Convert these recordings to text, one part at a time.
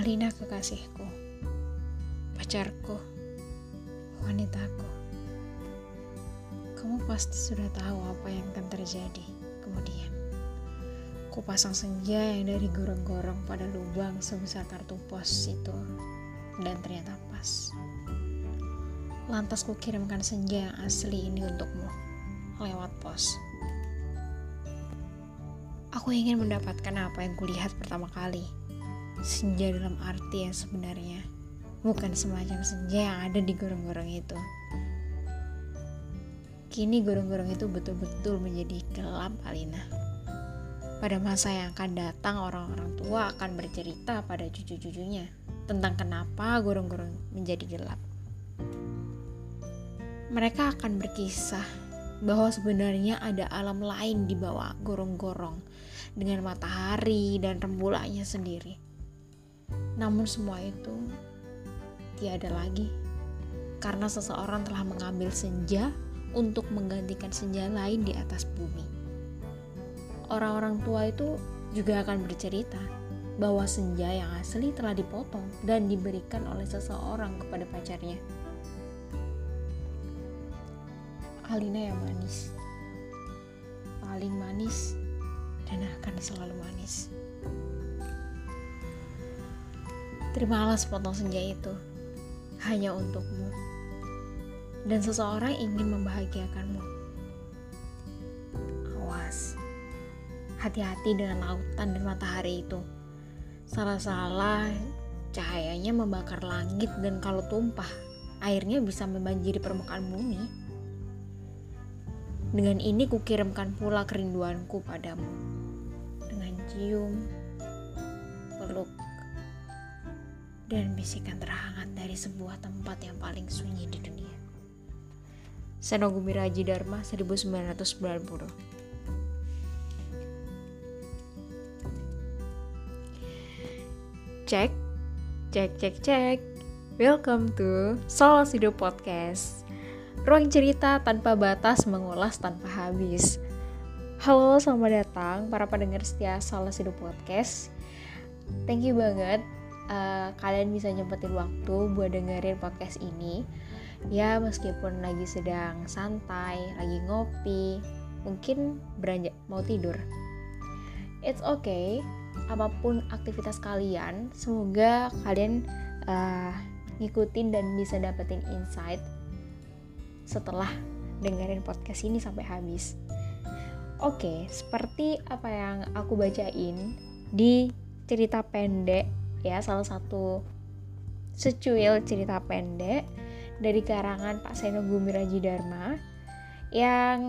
Alina kekasihku, pacarku, wanitaku. Kamu pasti sudah tahu apa yang akan terjadi kemudian. Ku pasang senja yang dari gorong-gorong pada lubang sebesar kartu pos itu dan ternyata pas. Lantas ku kirimkan senja yang asli ini untukmu lewat pos. Aku ingin mendapatkan apa yang kulihat pertama kali. Senja dalam arti yang sebenarnya, bukan semacam senja yang ada di gorong-gorong itu. Kini gorong-gorong itu betul-betul menjadi gelap, Alina. Pada masa yang akan datang, orang-orang tua akan bercerita pada cucu-cucunya tentang kenapa gorong-gorong menjadi gelap. Mereka akan berkisah bahwa sebenarnya ada alam lain di bawah gorong-gorong dengan matahari dan rembulannya sendiri. Namun semua itu tiada lagi karena seseorang telah mengambil senja untuk menggantikan senja lain di atas bumi. Orang-orang tua itu juga akan bercerita bahwa senja yang asli telah dipotong dan diberikan oleh seseorang kepada pacarnya. Alina yang manis. Paling manis dan akan selalu manis. Terimalah sepotong senja itu hanya untukmu. Dan seseorang ingin membahagiakanmu. Awas. Hati-hati dengan lautan dan matahari itu. Salah-salah cahayanya membakar langit dan kalau tumpah, airnya bisa membanjiri permukaan bumi. Dengan ini kukirimkan pula kerinduanku padamu. Dengan cium, peluk, dan bisikan terhangat dari sebuah tempat yang paling sunyi di dunia. Senogumi Raji Dharma 1990 Cek, cek, cek, cek. Welcome to Solo Studio Podcast. Ruang cerita tanpa batas mengulas tanpa habis. Halo, selamat datang para pendengar setia Salah Hidup Podcast. Thank you banget uh, kalian bisa nyempetin waktu buat dengerin podcast ini. Ya, meskipun lagi sedang santai, lagi ngopi, mungkin beranjak mau tidur. It's okay, apa pun aktivitas kalian, semoga kalian uh, ngikutin dan bisa dapetin insight setelah dengerin podcast ini sampai habis. Oke, seperti apa yang aku bacain di cerita pendek ya, salah satu secuil cerita pendek dari karangan Pak Seno Gumiraji Dharma yang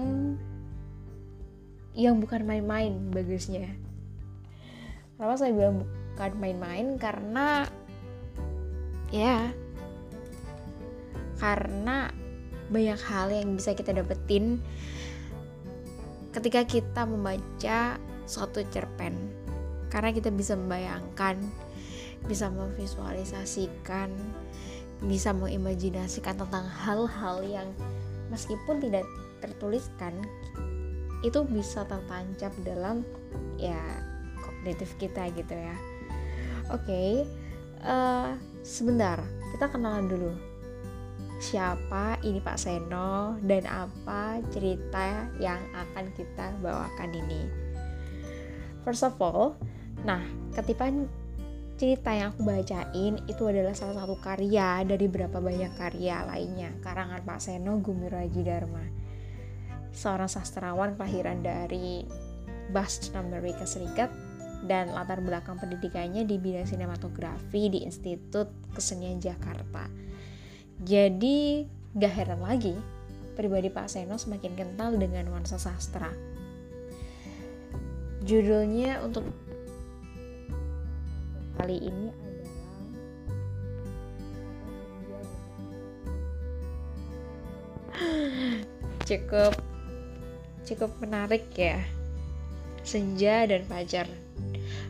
yang bukan main-main bagusnya. Kenapa saya bilang bukan main-main? Karena ya karena banyak hal yang bisa kita dapetin ketika kita membaca suatu cerpen karena kita bisa membayangkan bisa memvisualisasikan bisa mengimajinasikan tentang hal-hal yang meskipun tidak tertuliskan itu bisa tertancap dalam ya kognitif kita gitu ya oke okay, uh, eh, sebentar kita kenalan dulu siapa ini Pak Seno dan apa cerita yang akan kita bawakan ini. First of all, nah ketipan cerita yang aku bacain itu adalah salah satu karya dari berapa banyak karya lainnya. Karangan Pak Seno Gumiraji Dharma seorang sastrawan kelahiran dari Boston Amerika Serikat dan latar belakang pendidikannya di bidang sinematografi di Institut Kesenian Jakarta. Jadi gak heran lagi pribadi Pak Seno semakin kental dengan nuansa sastra. Judulnya untuk kali ini adalah cukup cukup menarik ya senja dan fajar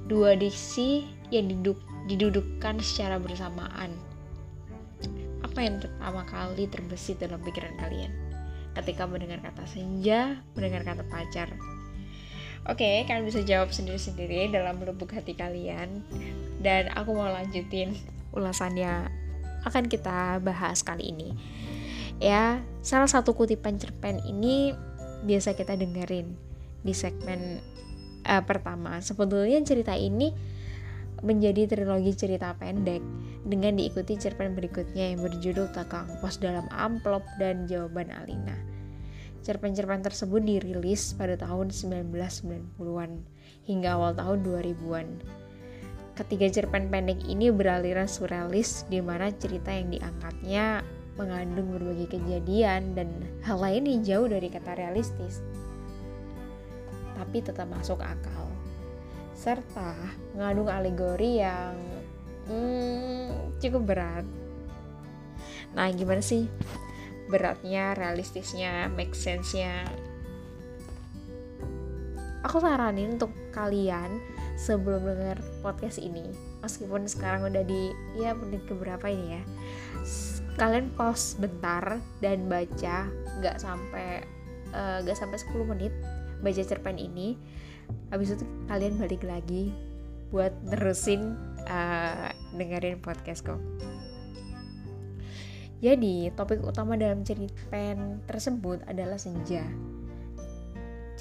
dua diksi yang diduk, didudukkan secara bersamaan apa yang pertama kali terbesit dalam pikiran kalian ketika mendengar kata senja, mendengar kata pacar? Oke, okay, kalian bisa jawab sendiri-sendiri dalam lubuk hati kalian. Dan aku mau lanjutin ulasannya akan kita bahas kali ini ya salah satu kutipan cerpen ini biasa kita dengerin di segmen uh, pertama sebetulnya cerita ini menjadi trilogi cerita pendek dengan diikuti cerpen berikutnya yang berjudul Takang Pos dalam Amplop dan Jawaban Alina. Cerpen-cerpen tersebut dirilis pada tahun 1990-an hingga awal tahun 2000-an. Ketiga cerpen pendek ini beraliran surrealis di mana cerita yang diangkatnya mengandung berbagai kejadian dan hal lain yang jauh dari kata realistis tapi tetap masuk akal serta mengandung alegori yang hmm, cukup berat. Nah, gimana sih beratnya, realistisnya, make sense-nya? Aku saranin untuk kalian sebelum dengar podcast ini, meskipun sekarang udah di ya menit keberapa ini ya, kalian pause bentar dan baca nggak sampai uh, nggak sampai 10 menit baca cerpen ini. Habis itu kalian balik lagi buat nerusin uh, dengerin podcast kok jadi topik utama dalam cerpen tersebut adalah senja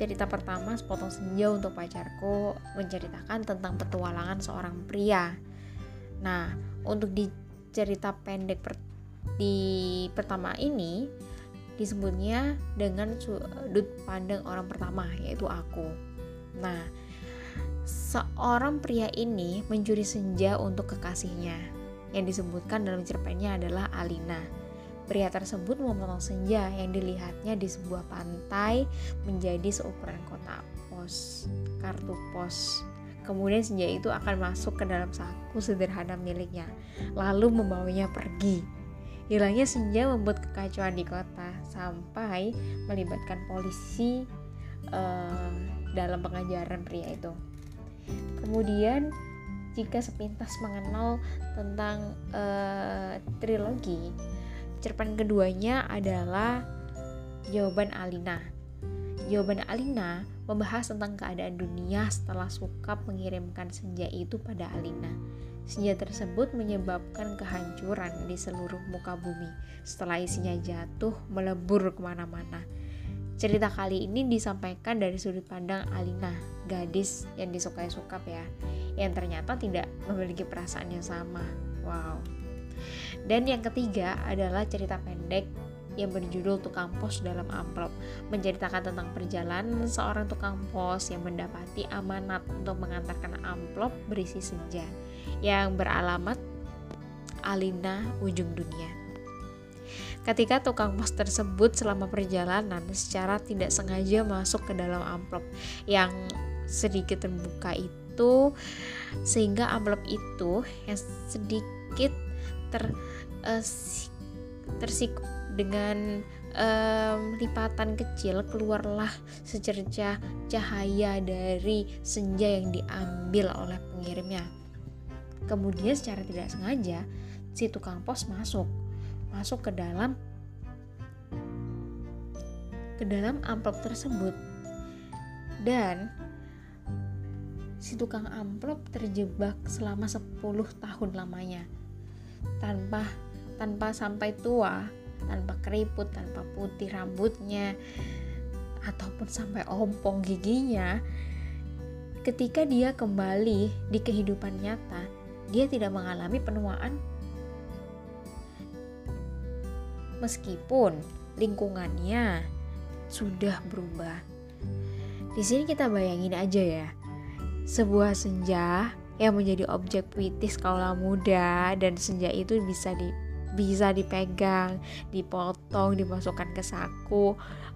cerita pertama sepotong senja untuk pacarku menceritakan tentang petualangan seorang pria nah untuk di cerita pendek per di pertama ini disebutnya dengan sudut pandang orang pertama yaitu aku Nah, seorang pria ini mencuri senja untuk kekasihnya. Yang disebutkan dalam cerpennya adalah Alina. Pria tersebut memotong senja yang dilihatnya di sebuah pantai menjadi seukuran kotak pos, kartu pos. Kemudian senja itu akan masuk ke dalam saku sederhana miliknya, lalu membawanya pergi. Hilangnya senja membuat kekacauan di kota sampai melibatkan polisi, uh, dalam pengajaran pria itu. Kemudian jika sepintas mengenal tentang uh, trilogi, cerpen keduanya adalah Jawaban Alina. Jawaban Alina membahas tentang keadaan dunia setelah Sukap mengirimkan senja itu pada Alina. Senja tersebut menyebabkan kehancuran di seluruh muka bumi setelah isinya jatuh melebur ke mana-mana Cerita kali ini disampaikan dari sudut pandang Alina, gadis yang disukai Sukap ya, yang ternyata tidak memiliki perasaan yang sama. Wow. Dan yang ketiga adalah cerita pendek yang berjudul Tukang Pos dalam Amplop, menceritakan tentang perjalanan seorang tukang pos yang mendapati amanat untuk mengantarkan amplop berisi senja yang beralamat Alina ujung dunia. Ketika tukang pos tersebut selama perjalanan secara tidak sengaja masuk ke dalam amplop yang sedikit terbuka itu sehingga amplop itu yang sedikit ter uh, tersikut dengan um, lipatan kecil keluarlah secercah cahaya dari senja yang diambil oleh pengirimnya. Kemudian secara tidak sengaja si tukang pos masuk. Masuk ke dalam ke dalam amplop tersebut. Dan si tukang amplop terjebak selama 10 tahun lamanya tanpa tanpa sampai tua tanpa keriput tanpa putih rambutnya ataupun sampai ompong giginya ketika dia kembali di kehidupan nyata dia tidak mengalami penuaan meskipun lingkungannya sudah berubah. Di sini kita bayangin aja ya, sebuah senja yang menjadi objek puitis kaula muda dan senja itu bisa di bisa dipegang, dipotong, dimasukkan ke saku,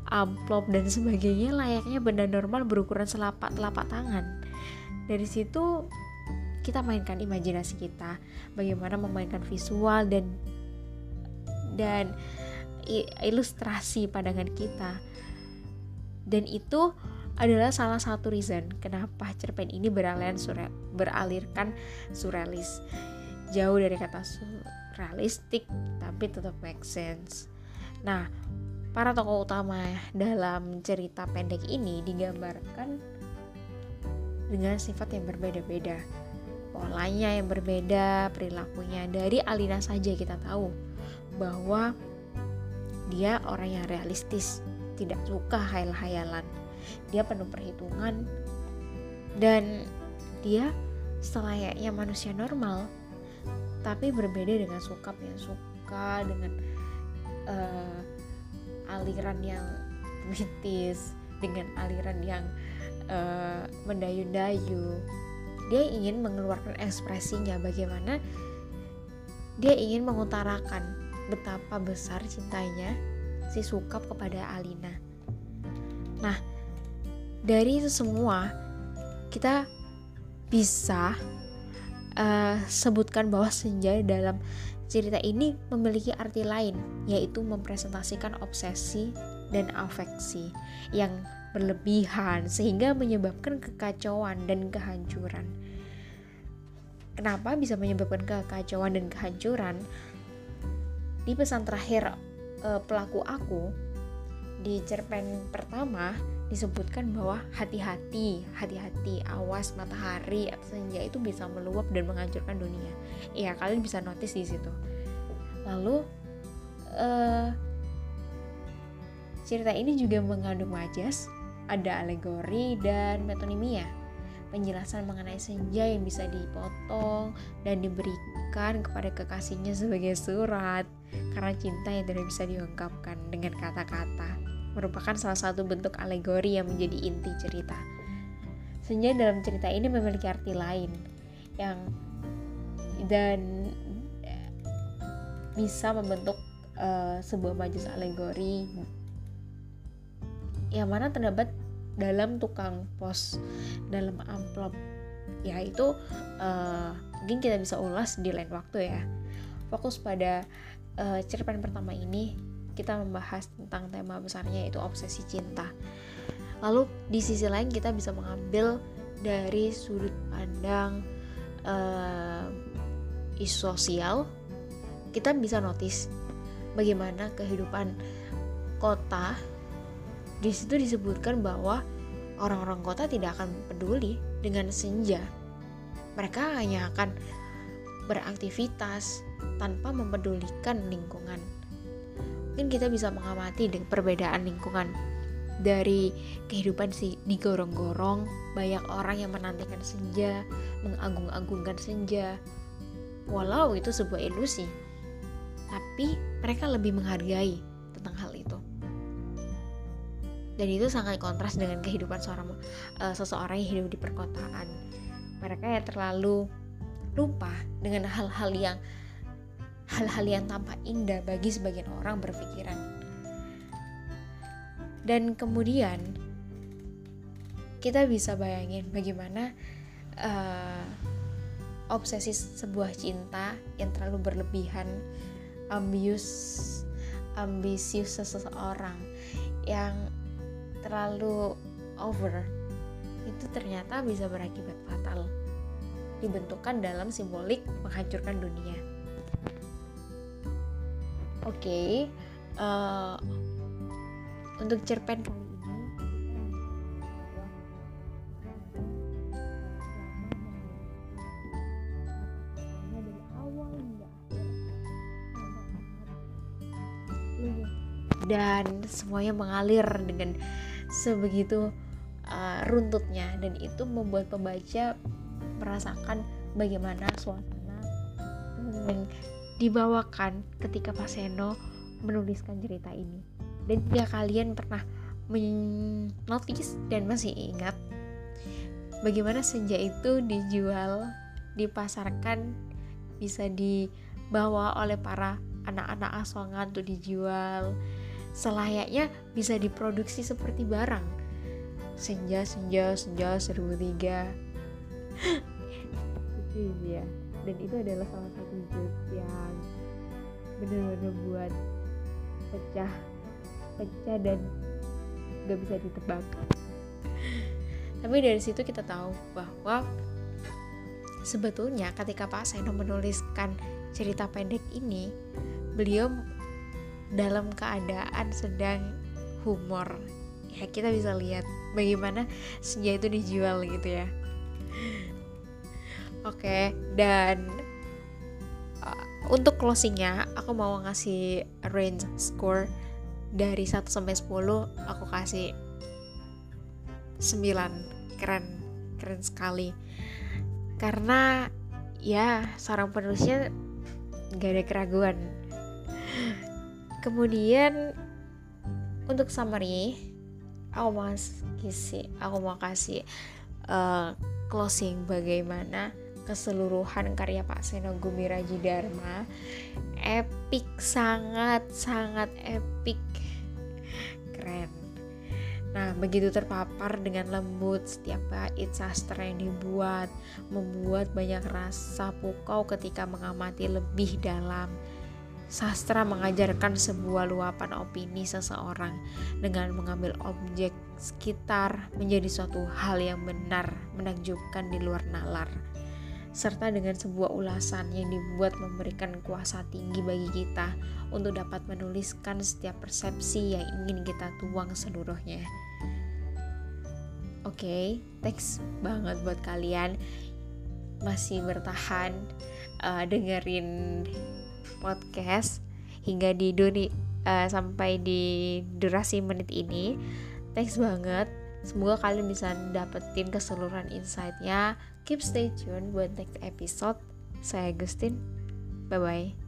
amplop dan sebagainya layaknya benda normal berukuran selapak telapak tangan. Dari situ kita mainkan imajinasi kita, bagaimana memainkan visual dan dan ilustrasi pandangan kita dan itu adalah salah satu reason kenapa cerpen ini beraliran surreal, beralirkan surrealis jauh dari kata surrealistik tapi tetap make sense. Nah para tokoh utama dalam cerita pendek ini digambarkan dengan sifat yang berbeda-beda. Polanya yang berbeda perilakunya. Dari Alina saja kita tahu bahwa dia orang yang realistis tidak suka hayal-hayalan dia penuh perhitungan. Dan dia selayaknya manusia normal tapi berbeda dengan sukap yang suka dengan uh, aliran yang mistis dengan aliran yang uh, mendayu-dayu dia ingin mengeluarkan ekspresinya bagaimana dia ingin mengutarakan betapa besar cintanya si Sukap kepada Alina. Nah dari itu semua kita bisa uh, sebutkan bahwa senja dalam cerita ini memiliki arti lain yaitu mempresentasikan obsesi dan afeksi yang berlebihan sehingga menyebabkan kekacauan dan kehancuran. Kenapa bisa menyebabkan kekacauan dan kehancuran? Di pesan terakhir e, pelaku aku di cerpen pertama disebutkan bahwa hati-hati, hati-hati, awas matahari atau senja itu bisa meluap dan menghancurkan dunia. Iya, kalian bisa notice di situ. Lalu uh, cerita ini juga mengandung majas ada alegori dan metonimia. Penjelasan mengenai senja yang bisa dipotong dan diberikan kepada kekasihnya sebagai surat karena cinta yang tidak bisa diungkapkan dengan kata-kata merupakan salah satu bentuk alegori yang menjadi inti cerita. Senja dalam cerita ini memiliki arti lain yang dan bisa membentuk uh, sebuah majas alegori yang mana terdapat dalam tukang pos dalam amplop ya itu uh, mungkin kita bisa ulas di lain waktu ya fokus pada uh, cerpen pertama ini kita membahas tentang tema besarnya yaitu obsesi cinta lalu di sisi lain kita bisa mengambil dari sudut pandang uh, isu sosial kita bisa notice bagaimana kehidupan kota di situ disebutkan bahwa orang-orang kota tidak akan peduli dengan senja. Mereka hanya akan beraktivitas tanpa mempedulikan lingkungan. Mungkin kita bisa mengamati dengan perbedaan lingkungan dari kehidupan si digorong-gorong, banyak orang yang menantikan senja, mengagung-agungkan senja. Walau itu sebuah ilusi, tapi mereka lebih menghargai tentang hal itu dan itu sangat kontras dengan kehidupan seorang uh, seseorang yang hidup di perkotaan mereka yang terlalu lupa dengan hal-hal yang hal-hal yang tampak indah bagi sebagian orang berpikiran. Dan kemudian kita bisa bayangin bagaimana uh, obsesi sebuah cinta yang terlalu berlebihan ambius ambisius seseorang yang terlalu over itu ternyata bisa berakibat fatal dibentukkan dalam simbolik menghancurkan dunia oke okay, uh, eh, untuk cerpen kali ini dan semuanya mengalir dengan sebegitu uh, runtutnya. Dan itu membuat pembaca merasakan bagaimana suasana dibawakan ketika Pak Seno menuliskan cerita ini. Dan jika kalian pernah menotis dan masih ingat bagaimana senja itu dijual, dipasarkan, bisa dibawa oleh para anak-anak asongan untuk dijual. Selayaknya bisa diproduksi seperti barang. Senja senja senja seribu tiga. Itu ya dan itu adalah salah satu yang benar-benar buat pecah pecah dan gak bisa ditebak. Tapi dari situ kita tahu bahwa sebetulnya ketika Pak Seno menuliskan cerita pendek ini beliau dalam keadaan sedang humor. Ya kita bisa lihat bagaimana senja itu dijual gitu ya. Oke okay, dan untuk closingnya aku mau ngasih range score dari 1 sampai 10 aku kasih 9 keren keren sekali. Karena ya seorang penulisnya gak ada keraguan. Kemudian untuk summary aku mau kasih aku mau kasih uh, closing bagaimana keseluruhan karya Pak Seno Gumiraji Dharma epic sangat sangat epic keren Nah, begitu terpapar dengan lembut setiap bait sastra yang dibuat, membuat banyak rasa pukau ketika mengamati lebih dalam. Sastra mengajarkan sebuah luapan opini seseorang dengan mengambil objek sekitar menjadi suatu hal yang benar, menakjubkan di luar nalar. Serta dengan sebuah ulasan yang dibuat memberikan kuasa tinggi bagi kita untuk dapat menuliskan setiap persepsi yang ingin kita tuang seluruhnya. Oke, okay, thanks banget buat kalian masih bertahan uh, dengerin podcast hingga di duri, uh, sampai di durasi menit ini. Thanks banget. Semoga kalian bisa dapetin keseluruhan insightnya. Keep stay tune buat next episode. Saya Agustin. Bye bye.